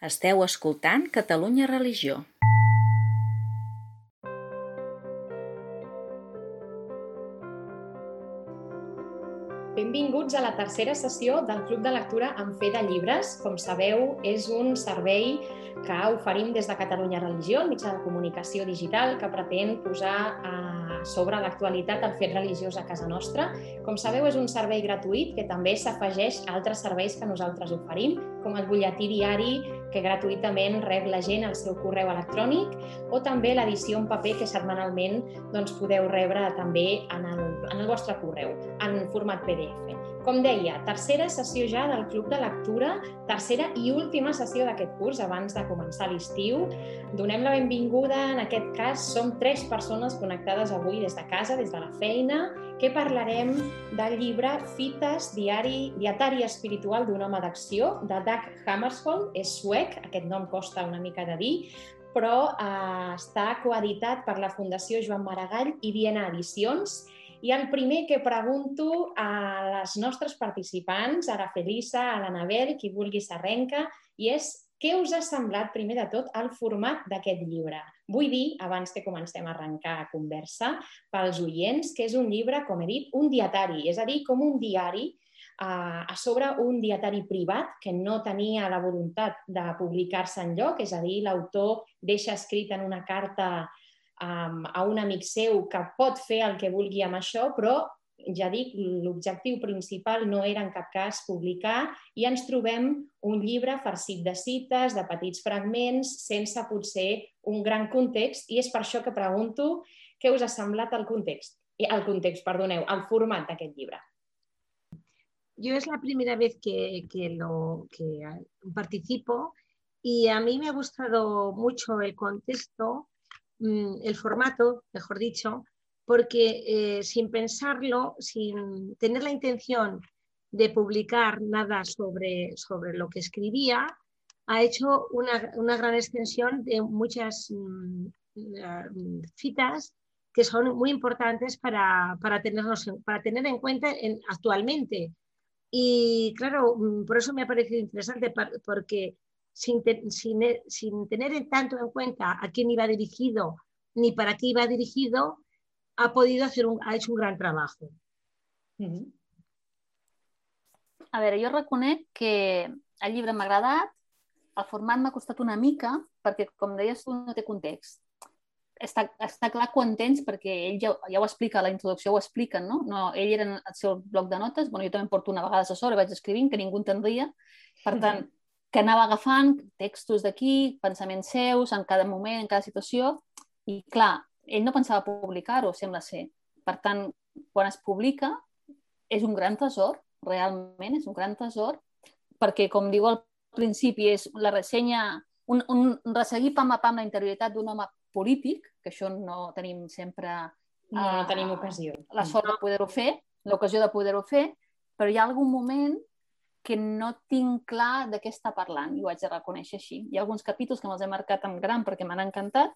Esteu escoltant Catalunya Religió. Benvinguts a la tercera sessió del Club de Lectura en Fe de Llibres. Com sabeu, és un servei que oferim des de Catalunya Religió, el mitjà de comunicació digital que pretén posar a sobre l'actualitat del fet religiós a casa nostra. Com sabeu, és un servei gratuït que també s'afegeix a altres serveis que nosaltres oferim, com el butlletí diari que gratuïtament rep la gent al seu correu electrònic o també l'edició en paper que setmanalment doncs, podeu rebre també en el, en el vostre correu, en format PDF. Com deia, tercera sessió ja del Club de Lectura, tercera i última sessió d'aquest curs abans de començar l'estiu. Donem la benvinguda, en aquest cas som tres persones connectades avui des de casa, des de la feina, que parlarem del llibre Fites, diari, dietari espiritual d'un home d'acció, de Doug Hammarskjöld, és suec, aquest nom costa una mica de dir, però eh, està coeditat per la Fundació Joan Maragall i Viena Edicions, i el primer que pregunto a les nostres participants, a la Felisa, a l'Anabel, qui vulgui s'arrenca, i és què us ha semblat, primer de tot, el format d'aquest llibre? Vull dir, abans que comencem a arrencar a conversa, pels oients, que és un llibre, com he dit, un dietari, és a dir, com un diari a sobre un dietari privat que no tenia la voluntat de publicar-se en lloc, és a dir, l'autor deixa escrit en una carta um, a un amic seu que pot fer el que vulgui amb això, però ja dic, l'objectiu principal no era en cap cas publicar i ens trobem un llibre farcit de cites, de petits fragments, sense potser un gran context i és per això que pregunto què us ha semblat el context, el context, perdoneu, el format d'aquest llibre. Yo es la primera vez que, que, lo, que participo y a mí me ha gustado mucho el contexto Mm, el formato, mejor dicho, porque eh, sin pensarlo, sin tener la intención de publicar nada sobre, sobre lo que escribía, ha hecho una, gran extensión de muchas mm, mm, citas que son muy importantes para, tenernos, para tener en cuenta actualmente. Y claro, por eso me ha parecido interesante, porque sin, sin, tener tanto en cuenta a quién iba dirigido ni para qué iba dirigido, ha podido hacer un, ha hecho un gran trabajo. A veure, jo reconec que el llibre m'ha agradat, el format m'ha costat una mica, perquè, com deies tu, no té context. Està, està clar quan tens, perquè ell ja, ja ho explica, a la introducció ho expliquen, no? no? Ell era en el seu bloc de notes, bueno, jo també porto una vegada assessora, vaig escrivint, que ningú entendria, per tant, que anava agafant textos d'aquí, pensaments seus, en cada moment, en cada situació, i clar, ell no pensava publicar-ho, sembla ser. Per tant, quan es publica, és un gran tresor, realment és un gran tresor, perquè, com diu al principi, és la ressenya, un, un resseguir pam a pam la interioritat d'un home polític, que això no tenim sempre no, no tenim ocasió. La sort de poder-ho fer, l'ocasió de poder-ho fer, però hi ha algun moment que no tinc clar de què està parlant, i ho haig de reconèixer així. Hi ha alguns capítols que me'ls he marcat en gran perquè m'han encantat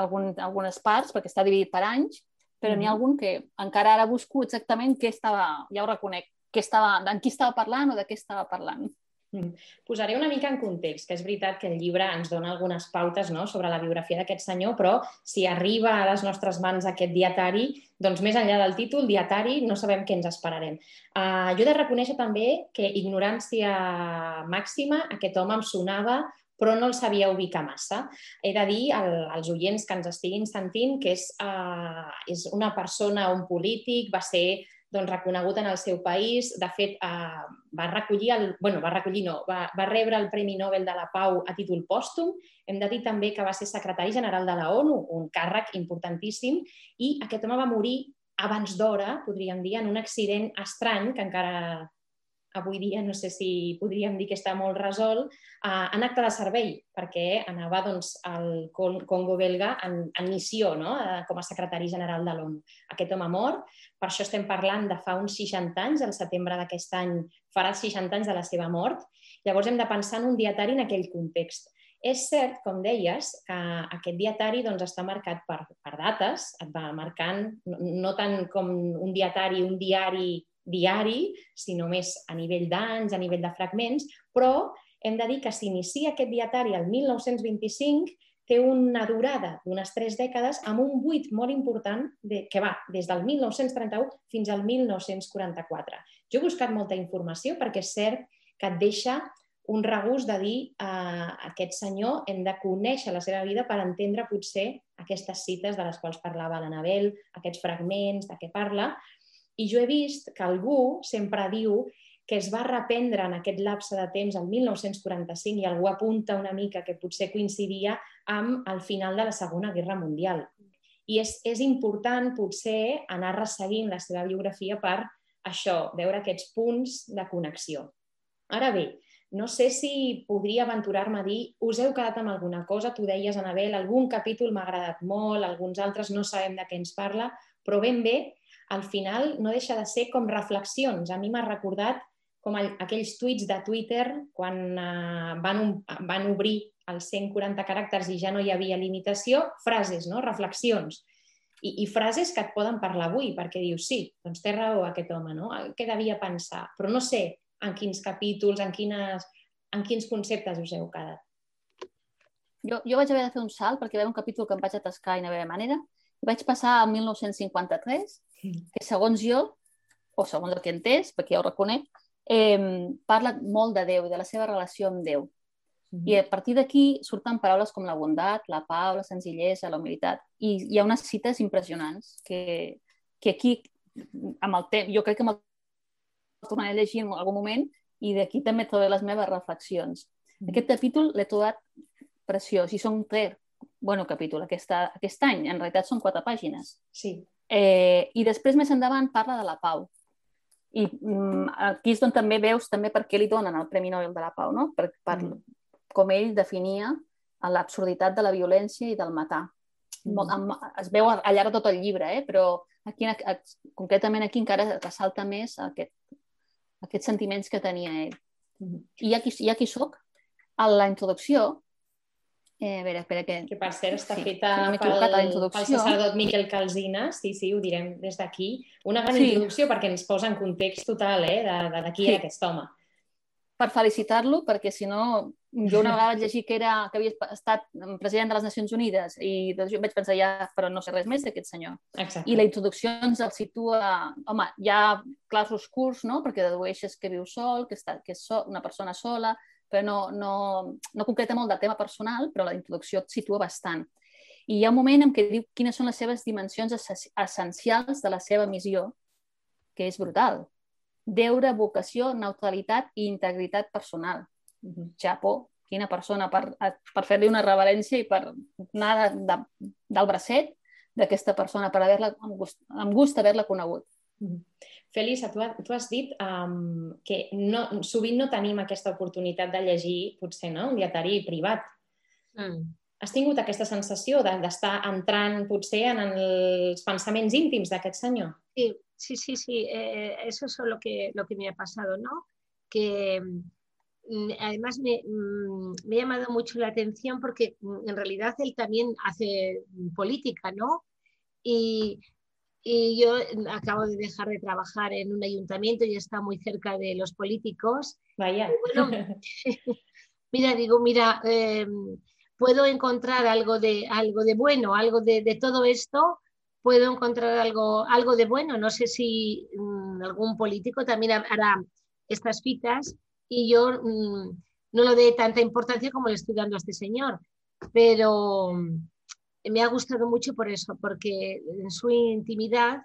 algun, algunes parts, perquè està dividit per anys, però mm n'hi ha algun que encara ara busco exactament què estava, ja ho reconec, què estava, en qui estava parlant o de què estava parlant. Mm. Posaré una mica en context, que és veritat que el llibre ens dona algunes pautes no, sobre la biografia d'aquest senyor, però si arriba a les nostres mans aquest dietari, doncs més enllà del títol, dietari, no sabem què ens esperarem. Uh, jo he de reconèixer també que ignorància màxima, aquest home em sonava però no el sabia ubicar massa. He de dir al, als oients que ens estiguin sentint que és, uh, és una persona, un polític, va ser doncs, reconegut en el seu país. De fet, uh, va recollir, el, bueno, va recollir no, va, va rebre el Premi Nobel de la Pau a títol pòstum. Hem de dir també que va ser secretari general de la ONU, un càrrec importantíssim, i aquest home va morir abans d'hora, podríem dir, en un accident estrany que encara avui dia no sé si podríem dir que està molt resolt, eh, en acte de servei, perquè anava doncs, al Congo belga en, en missió no? eh, com a secretari general de l'ONU. Aquest home mort, per això estem parlant de fa uns 60 anys, al setembre d'aquest any farà 60 anys de la seva mort, llavors hem de pensar en un dietari en aquell context. És cert, com deies, que aquest dietari doncs, està marcat per, per dates, et va marcant no, no tant com un dietari, un diari diari, sinó més a nivell d'anys, a nivell de fragments, però hem de dir que s'inicia aquest dietari el 1925, té una durada d'unes tres dècades amb un buit molt important de, que va des del 1931 fins al 1944. Jo he buscat molta informació perquè és cert que et deixa un regust de dir a eh, aquest senyor hem de conèixer la seva vida per entendre potser aquestes cites de les quals parlava l'Anabel, aquests fragments de què parla. I jo he vist que algú sempre diu que es va reprendre en aquest lapse de temps el 1945 i algú apunta una mica que potser coincidia amb el final de la Segona Guerra Mundial. I és, és important potser anar resseguint la seva biografia per això, veure aquests punts de connexió. Ara bé, no sé si podria aventurar-me a dir us heu quedat amb alguna cosa, tu deies, Anabel, algun capítol m'ha agradat molt, alguns altres no sabem de què ens parla, però ben bé, al final no deixa de ser com reflexions. A mi m'ha recordat com aquells tuits de Twitter quan uh, van, van obrir els 140 caràcters i ja no hi havia limitació, frases, no? reflexions. I, I frases que et poden parlar avui, perquè dius, sí, doncs té raó aquest home, no? Què devia pensar? Però no sé en quins capítols, en, quines, en quins conceptes us heu quedat. Jo, jo vaig haver de fer un salt perquè hi un capítol que em vaig atascar i no havia manera. Vaig passar al 1953, que segons jo, o segons el que he entès, perquè ja ho reconec, eh, parla molt de Déu i de la seva relació amb Déu. Mm -hmm. I a partir d'aquí surten paraules com la bondat, la pau, la senzillesa, la humilitat. I hi ha unes cites impressionants que, que aquí, amb el temps, jo crec que amb el tornaré a llegir en algun moment i d'aquí també trobaré les meves reflexions. Mm -hmm. Aquest capítol l'he trobat preciós i són tres, bueno, capítol, aquesta, aquest any, en realitat són quatre pàgines. Sí. Eh, I després, més endavant, parla de la pau. I mm, aquí és on també veus també per què li donen el Premi Nobel de la Pau, no? per, per mm. com ell definia l'absurditat de la violència i del matar. Mm. Es veu al llarg de tot el llibre, eh? però aquí, concretament aquí encara ressalta més aquest, aquests sentiments que tenia ell. Mm. I aquí, i aquí soc. A la introducció Eh, a veure, espera que... Que per cert està sí, feta sí, pel, pel sacerdot Miquel Calzina, sí, sí, ho direm des d'aquí. Una gran sí. introducció perquè ens posa en context total eh, de, de, qui sí. era aquest home. Per felicitar-lo, perquè si no, jo una vegada vaig llegir que, era, que havia estat president de les Nacions Unides i doncs jo vaig pensar ja, però no sé res més d'aquest senyor. Exacte. I la introducció ens el situa, home, hi ha clars oscurs, no?, perquè dedueixes que viu sol, que, està, que és so, una persona sola, però no, no, no concreta molt del tema personal, però la introducció et situa bastant. I hi ha un moment en què diu quines són les seves dimensions essencials de la seva missió, que és brutal. Deure, vocació, neutralitat i integritat personal. Japó, quina persona per, per fer-li una reverència i per anar de, de, del bracet d'aquesta persona, per haver-la, amb gust, amb gust haver-la conegut. Mm. Fèlix, tu, tu has dit um, que no, sovint no tenim aquesta oportunitat de llegir, potser, no? un dietari privat. Mm. Has tingut aquesta sensació d'estar de, entrant, potser, en els pensaments íntims d'aquest senyor? Sí, sí, sí, sí. Eh, eso es lo que, lo que me ha pasado, ¿no? Que mm, además me, mm, me, ha llamado mucho la atención porque en realidad él también hace política, ¿no? Y y yo acabo de dejar de trabajar en un ayuntamiento y está muy cerca de los políticos. Vaya. Bueno, mira, digo, mira, em, puedo encontrar algo de, algo de bueno, algo de, de, todo esto, puedo encontrar algo, algo de bueno. No sé si mm, algún político también hará estas citas y yo mm, no lo dé tanta importancia como le estoy dando a este señor, pero me ha gustado mucho por eso, porque en su intimidad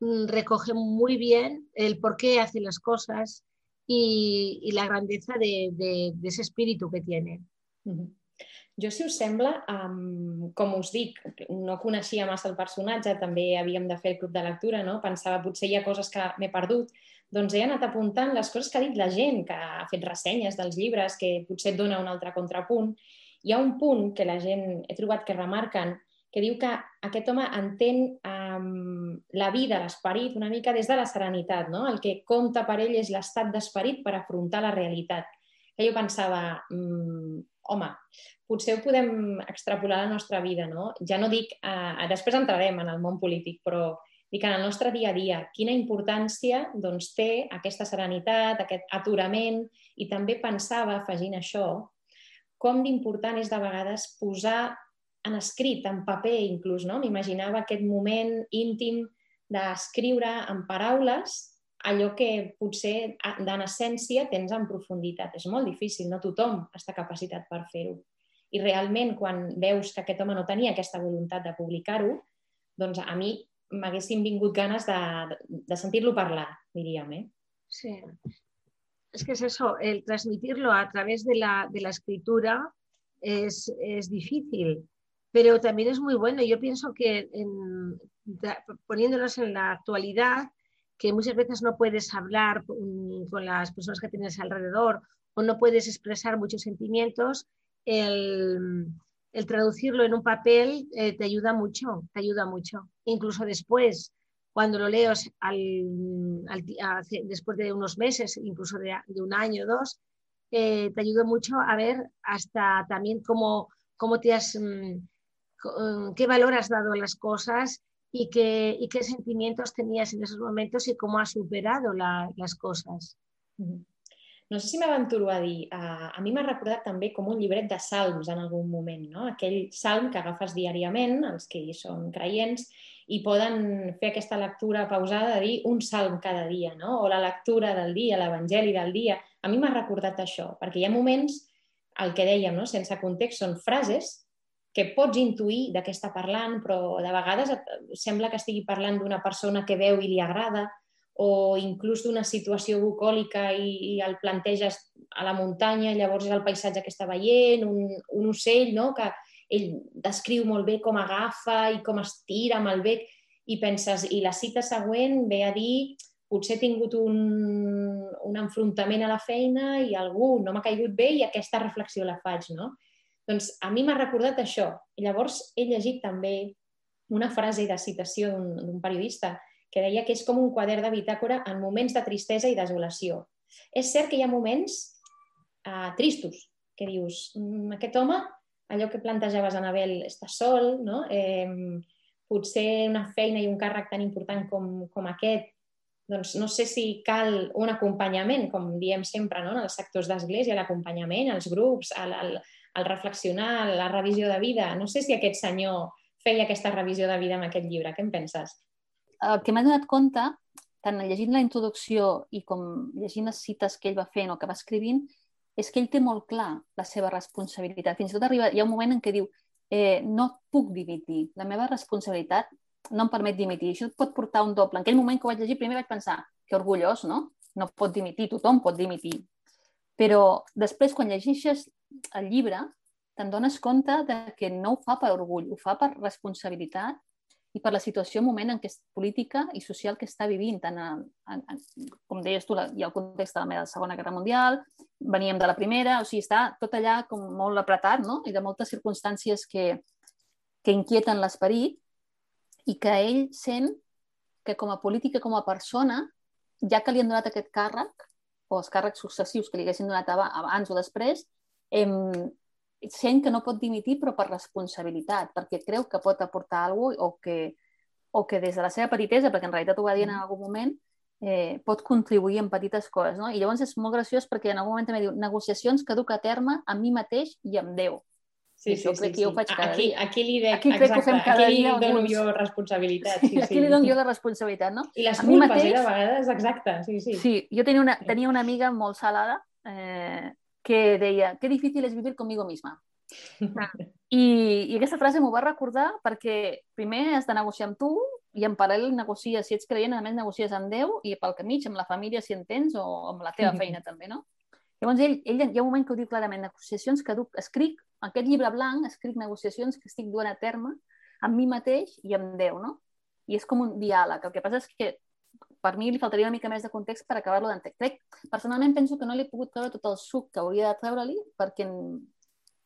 mm, recoge muy bien el por qué hace las cosas i, i la grandesa de, de, de ese espíritu que tiene. Jo, si us sembla, um, com us dic, no coneixia massa el personatge, també havíem de fer el club de lectura, no? pensava potser hi ha coses que m'he perdut, doncs he anat apuntant les coses que ha dit la gent, que ha fet ressenyes dels llibres, que potser et dona un altre contrapunt, hi ha un punt que la gent he trobat que remarquen que diu que aquest home entén um, la vida, l'esperit, una mica des de la serenitat. No? El que compta per ell és l'estat d'esperit per afrontar la realitat. Que jo pensava, um, home, potser ho podem extrapolar a la nostra vida. No? Ja no dic, uh, després entrarem en el món polític, però que en el nostre dia a dia, quina importància doncs, té aquesta serenitat, aquest aturament, i també pensava, afegint això, com d'important és de vegades posar en escrit, en paper inclús, no? M'imaginava aquest moment íntim d'escriure en paraules allò que potser en essència tens en profunditat. És molt difícil, no tothom està capacitat per fer-ho. I realment, quan veus que aquest home no tenia aquesta voluntat de publicar-ho, doncs a mi m'haguessin vingut ganes de, de sentir-lo parlar, diríem. Eh? Sí. Es que es eso, el transmitirlo a través de la, de la escritura es, es difícil, pero también es muy bueno. Yo pienso que en, poniéndonos en la actualidad, que muchas veces no puedes hablar con las personas que tienes alrededor o no puedes expresar muchos sentimientos, el, el traducirlo en un papel eh, te ayuda mucho, te ayuda mucho. Incluso después, cuando lo lees al, al, después de unos meses, incluso de, de un año o dos, eh, te ayuda mucho a ver hasta también cómo, cómo te has, mmm, qué valor has dado a las cosas y qué, y qué sentimientos tenías en esos momentos y cómo has superado la, las cosas. Mm -hmm. No sé si m'aventuro a dir, uh, a mi m'ha recordat també com un llibret de salms en algun moment, no? aquell salm que agafes diàriament, els que hi són creients, i poden fer aquesta lectura pausada de dir un salm cada dia, no? o la lectura del dia, l'evangeli del dia. A mi m'ha recordat això, perquè hi ha moments, el que dèiem, no? sense context, són frases que pots intuir de què està parlant, però de vegades sembla que estigui parlant d'una persona que veu i li agrada, o inclús d'una situació bucòlica i, i el planteges a la muntanya, llavors és el paisatge que està veient, un, un ocell no? que ell descriu molt bé com agafa i com es tira amb el bec i penses, i la cita següent ve a dir potser he tingut un, un enfrontament a la feina i algú no m'ha caigut bé i aquesta reflexió la faig, no? Doncs a mi m'ha recordat això. Llavors he llegit també una frase de citació d'un periodista que deia que és com un quadern de bitàcora en moments de tristesa i desolació. És cert que hi ha moments uh, tristos, que dius, mm, aquest home, allò que plantejaves, Anabel, està sol, no? eh, potser una feina i un càrrec tan important com, com aquest, doncs no sé si cal un acompanyament, com diem sempre, no? en els sectors d'església, l'acompanyament, els grups, el, el, el reflexionar, la revisió de vida. No sé si aquest senyor feia aquesta revisió de vida amb aquest llibre. Què en penses? El que m'he donat compte, tant llegint la introducció i com llegint les cites que ell va fent o que va escrivint, és que ell té molt clar la seva responsabilitat. Fins i tot arriba, hi ha un moment en què diu eh, no puc dimitir, la meva responsabilitat no em permet dimitir. Això et pot portar un doble. En aquell moment que ho vaig llegir, primer vaig pensar que orgullós, no? No pot dimitir, tothom pot dimitir. Però després, quan llegeixes el llibre, te'n dones compte de que no ho fa per orgull, ho fa per responsabilitat i per la situació, moment en què és política i social que està vivint. Tant en, en, com deies tu, hi ha el context de la Segona Guerra Mundial, veníem de la Primera, o sigui, està tot allà com molt apretat, no? I de moltes circumstàncies que, que inquieten l'esperit i que ell sent que com a política, com a persona, ja que li han donat aquest càrrec, o els càrrecs successius que li haguessin donat abans o després, em, sent que no pot dimitir però per responsabilitat, perquè creu que pot aportar alguna cosa o que, o que des de la seva petitesa, perquè en realitat ho va dir en mm. algun moment, eh, pot contribuir en petites coses. No? I llavors és molt graciós perquè en algun moment també diu negociacions que duc a terme amb mi mateix i amb Déu. Sí, sí, sí, sí. jo ho faig cada aquí, dia. Aquí li, de, aquí crec exacte, que ho fem cada aquí dia. Aquí li dono jo responsabilitat. Sí, sí, aquí li dono jo la responsabilitat, no? I les a culpes, mateix, eh, de vegades, exacte. Sí, sí. sí jo tenia una, tenia una amiga molt salada eh, que deia, que difícil és vivir conmigo misma. I, I aquesta frase m'ho va recordar perquè primer has de negociar amb tu i en paral·lel negocies, si ets creient, a més negocies amb Déu i pel camí amb la família, si en tens, o amb la teva feina també, no? Llavors ell, ell hi ha un moment que ho diu clarament, negociacions que duc, escric, aquest llibre blanc, escric negociacions que estic duent a terme amb mi mateix i amb Déu, no? I és com un diàleg. El que passa és que per mi li faltaria una mica més de context per acabar-lo d'entendre. Crec, personalment penso que no li he pogut treure tot el suc que hauria de treure-li perquè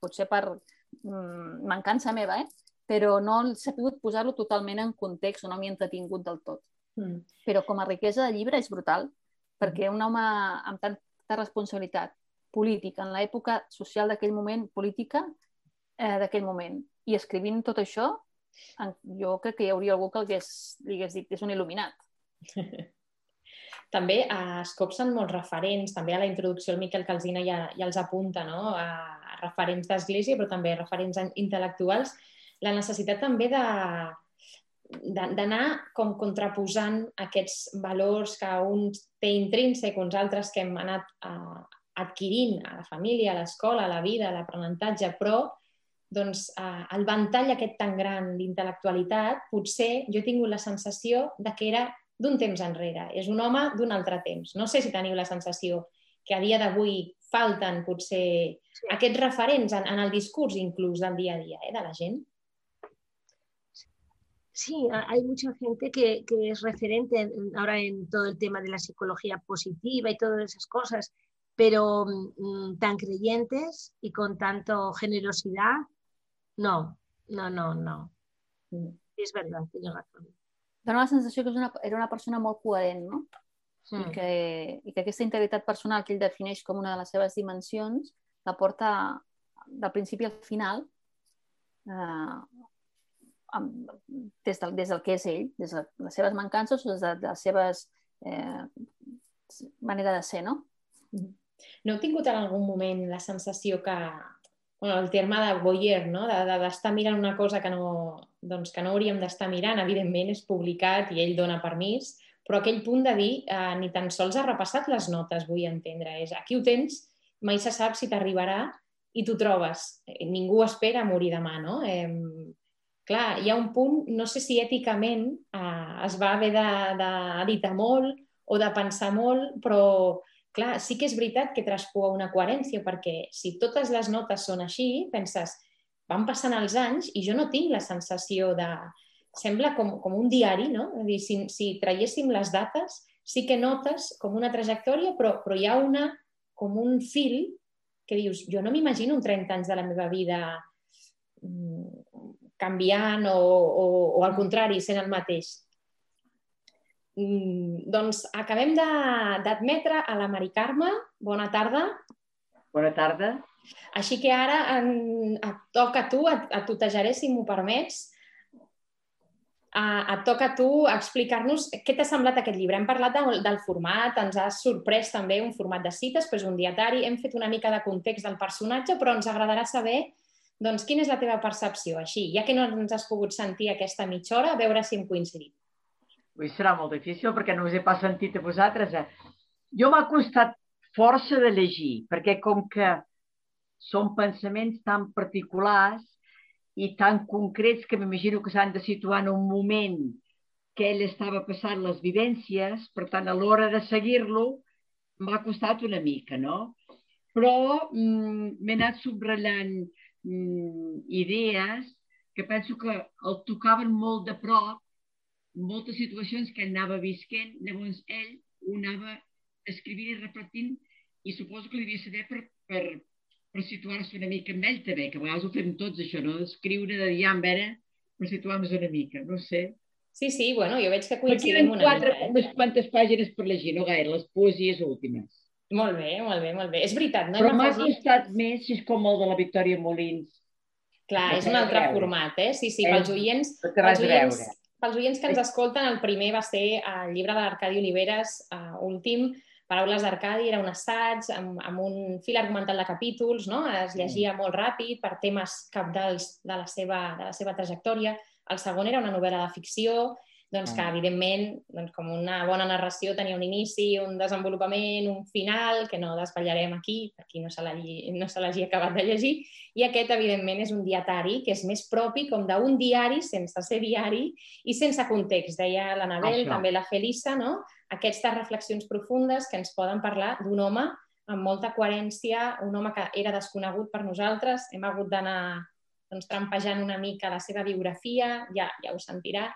potser per mm, mancança meva, eh? però no he sabut posar-lo totalment en context o no m'hi he entretingut del tot. Mm. Però com a riquesa de llibre és brutal, perquè un home amb tanta responsabilitat política, en l'època social d'aquell moment, política eh, d'aquell moment, i escrivint tot això, jo crec que hi hauria algú que hagués, li hagués dit que és un il·luminat. també eh, es copsen molts referents, també a la introducció el Miquel Calzina ja, ja els apunta, no? a, referents d'església, però també referents intel·lectuals, la necessitat també de d'anar com contraposant aquests valors que un té intrínsec, uns altres que hem anat eh, adquirint a la família, a l'escola, a la vida, a l'aprenentatge, però doncs, eh, el ventall aquest tan gran d'intel·lectualitat, potser jo he tingut la sensació de que era d'un temps enrere, és un home d'un altre temps. No sé si teniu la sensació que a dia d'avui falten potser sí. aquests referents en, en el discurs inclús del dia a dia eh, de la gent. Sí, hay mucha gente que, que, es referente ahora en todo el tema de la psicología positiva y todas esas cosas, pero mmm, tan creyentes y con tanto generosidad, no, no, no, no. Mm. Es verdad, tiene razón. Dona la sensació que és una, era una persona molt coherent, no? Mm. I, que, I que aquesta integritat personal que ell defineix com una de les seves dimensions la porta del principi al final eh, amb, des, del, des del que és ell, des de les seves mancances o des de, de les seves eh, manera de ser, no? Mm. No heu tingut en algun moment la sensació que, bueno, el terme de voyeur, no? d'estar de, de, mirant una cosa que no, doncs, que no hauríem d'estar mirant, evidentment és publicat i ell dona permís, però aquell punt de dir eh, ni tan sols ha repassat les notes, vull entendre, és aquí ho tens, mai se sap si t'arribarà i tu trobes. Eh, ningú espera morir demà, no? Eh, clar, hi ha un punt, no sé si èticament eh, es va haver d'editar molt o de pensar molt, però clar, sí que és veritat que traspua una coherència, perquè si totes les notes són així, penses, van passant els anys i jo no tinc la sensació de... Sembla com, com un diari, no? És dir, si, si traiéssim les dates, sí que notes com una trajectòria, però, però hi ha una, com un fil que dius, jo no m'imagino un 30 anys de la meva vida mm, canviant o, o, o al contrari, sent el mateix. Mm, doncs acabem d'admetre a la Mari Carme. Bona tarda. Bona tarda. Així que ara en, et toca a tu, et, et tutejaré si m'ho permets, et toca a tu explicar-nos què t'ha semblat aquest llibre. Hem parlat del, del format, ens ha sorprès també un format de cites, però és un dietari, hem fet una mica de context del personatge, però ens agradarà saber doncs, quina és la teva percepció, així, ja que no ens has pogut sentir aquesta mitja hora, a veure si hem coincidit. Ui, serà molt difícil perquè no us he pas sentit a vosaltres. Eh? Jo m'ha costat força de llegir, perquè com que són pensaments tan particulars i tan concrets que m'imagino que s'han de situar en un moment que ell estava passant les vivències, per tant, a l'hora de seguir-lo m'ha costat una mica, no? Però mm, m'he anat subratllant mm, idees que penso que el tocaven molt de prop moltes situacions que anava visquent, llavors ell ho anava escrivint i repetint i suposo que li devia saber per, per, per situar-se una mica amb ell també, que a vegades ho fem tots això, no? d'escriure, de dir, ja, veure, per situar-nos una mica, no sé. Sí, sí, bueno, jo veig que coincidim una quatre, mica. Eh? Unes quantes pàgines per llegir, no gaire, les poesies últimes. Molt bé, molt bé, molt bé. És veritat, no? Però m'ha costat més si és com el de la Victòria Molins. Clar, és un altre veure. format, eh? Sí, sí, pels oients... A veure pels oients que ens escolten, el primer va ser el llibre de l'Arcadi Oliveres, uh, últim, Paraules d'Arcadi, era un assaig amb, amb un fil argumental de capítols, no? es llegia molt ràpid per temes capdals de la seva, de la seva trajectòria. El segon era una novel·la de ficció, doncs que, evidentment, doncs, com una bona narració tenia un inici, un desenvolupament, un final, que no desvetllarem aquí, per qui no se l'hagi no acabat de llegir, i aquest, evidentment, és un dietari que és més propi com d'un diari sense ser diari i sense context. Deia l'Anabel, Això. també la Felissa, no? aquestes reflexions profundes que ens poden parlar d'un home amb molta coherència, un home que era desconegut per nosaltres, hem hagut d'anar doncs, trampejant una mica la seva biografia, ja, ja ho sentirà,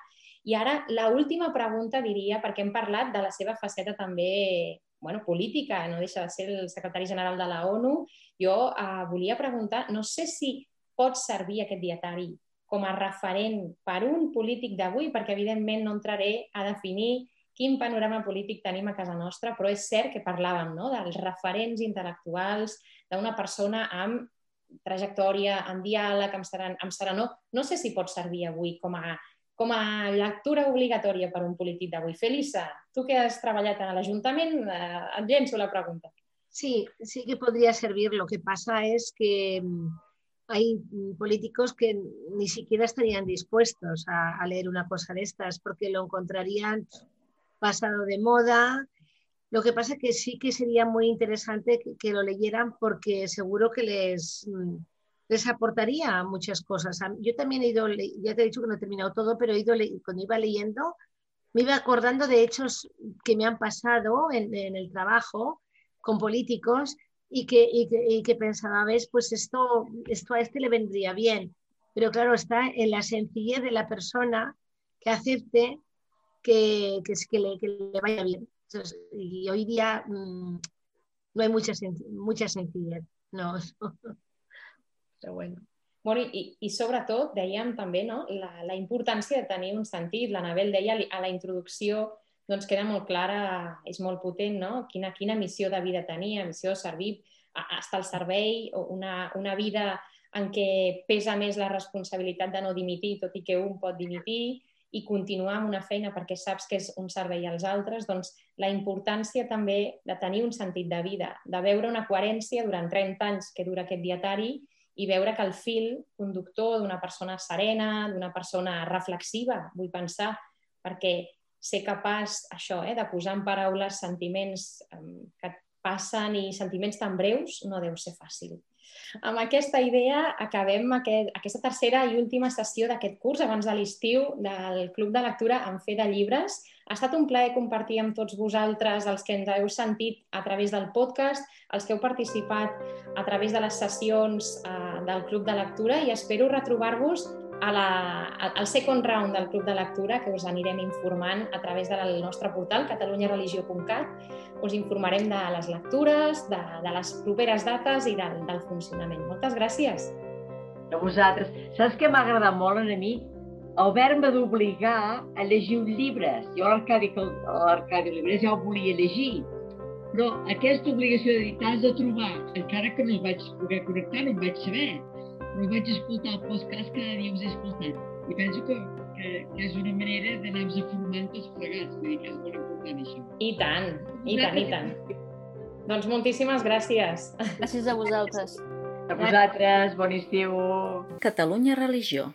i ara, la última pregunta, diria, perquè hem parlat de la seva faceta també bueno, política, no deixa de ser el secretari general de la ONU. Jo eh, volia preguntar, no sé si pot servir aquest dietari com a referent per un polític d'avui, perquè evidentment no entraré a definir quin panorama polític tenim a casa nostra, però és cert que parlàvem no? dels referents intel·lectuals, d'una persona amb trajectòria, diàleg, amb, seren, amb serenor. No sé si pot servir avui com a, com a lectura obligatòria per un polític d'avui. Felisa, tu que has treballat a l'Ajuntament, eh, et llenço la pregunta. Sí, sí que podría servir. Lo que pasa es que mm, hay mm, políticos que ni siquiera estarían dispuestos a, leer una cosa de estas porque lo encontrarían pasado de moda. Lo que pasa es que sí que sería muy interesante que, lo leyeran porque seguro que les, mm, les aportaría muchas cosas. Yo también he ido, ya te he dicho que no he terminado todo, pero he ido, cuando iba leyendo me iba acordando de hechos que me han pasado en el trabajo con políticos y que, y que, pensaba, ves, pues esto, esto a este le vendría bien. Pero claro, está en la sencillez de la persona que acepte que, que, le, que le, vaya bien. y hoy día mm, no hay mucha, mucha sencillez. No. Però bueno. Bueno, i, i sobretot dèiem també no? la, la importància de tenir un sentit. L'Anabel deia a la introducció doncs queda molt clara, és molt potent, no? Quina, quina missió de vida tenia, missió de servir, estar al servei, una, una vida en què pesa més la responsabilitat de no dimitir, tot i que un pot dimitir, i continuar amb una feina perquè saps que és un servei als altres, doncs la importància també de tenir un sentit de vida, de veure una coherència durant 30 anys que dura aquest dietari i veure que el fil conductor d'una persona serena, d'una persona reflexiva, vull pensar, perquè ser capaç això, eh, de posar en paraules sentiments que et passen i sentiments tan breus no deu ser fàcil. Amb aquesta idea acabem aquest, aquesta tercera i última sessió d'aquest curs abans de l'estiu del Club de Lectura en Fe de Llibres. Ha estat un plaer compartir amb tots vosaltres, els que ens heu sentit a través del podcast, els que heu participat a través de les sessions eh, del Club de Lectura i espero retrobar-vos a la, al second round del Club de Lectura, que us anirem informant a través del nostre portal catalunyareligió.cat. Us informarem de les lectures, de, de les properes dates i del, del funcionament. Moltes gràcies. A vosaltres. Saps què m'ha agradat molt a mi? Haver-me d'obligar a llegir uns llibres. Jo l'Arcadi Llibres ja ho volia llegir, però aquesta obligació d'editar has de trobar, encara que no es vaig poder connectar, no em vaig saber però vaig escoltar el podcast cada dia us he escoltat i penso que, que, que és una manera d'anar-nos formant tots plegats, vull dir que és molt important això. I tant, i tant, i tant. Doncs moltíssimes gràcies. Gràcies a vosaltres. A vosaltres, bon estiu. Catalunya Religió.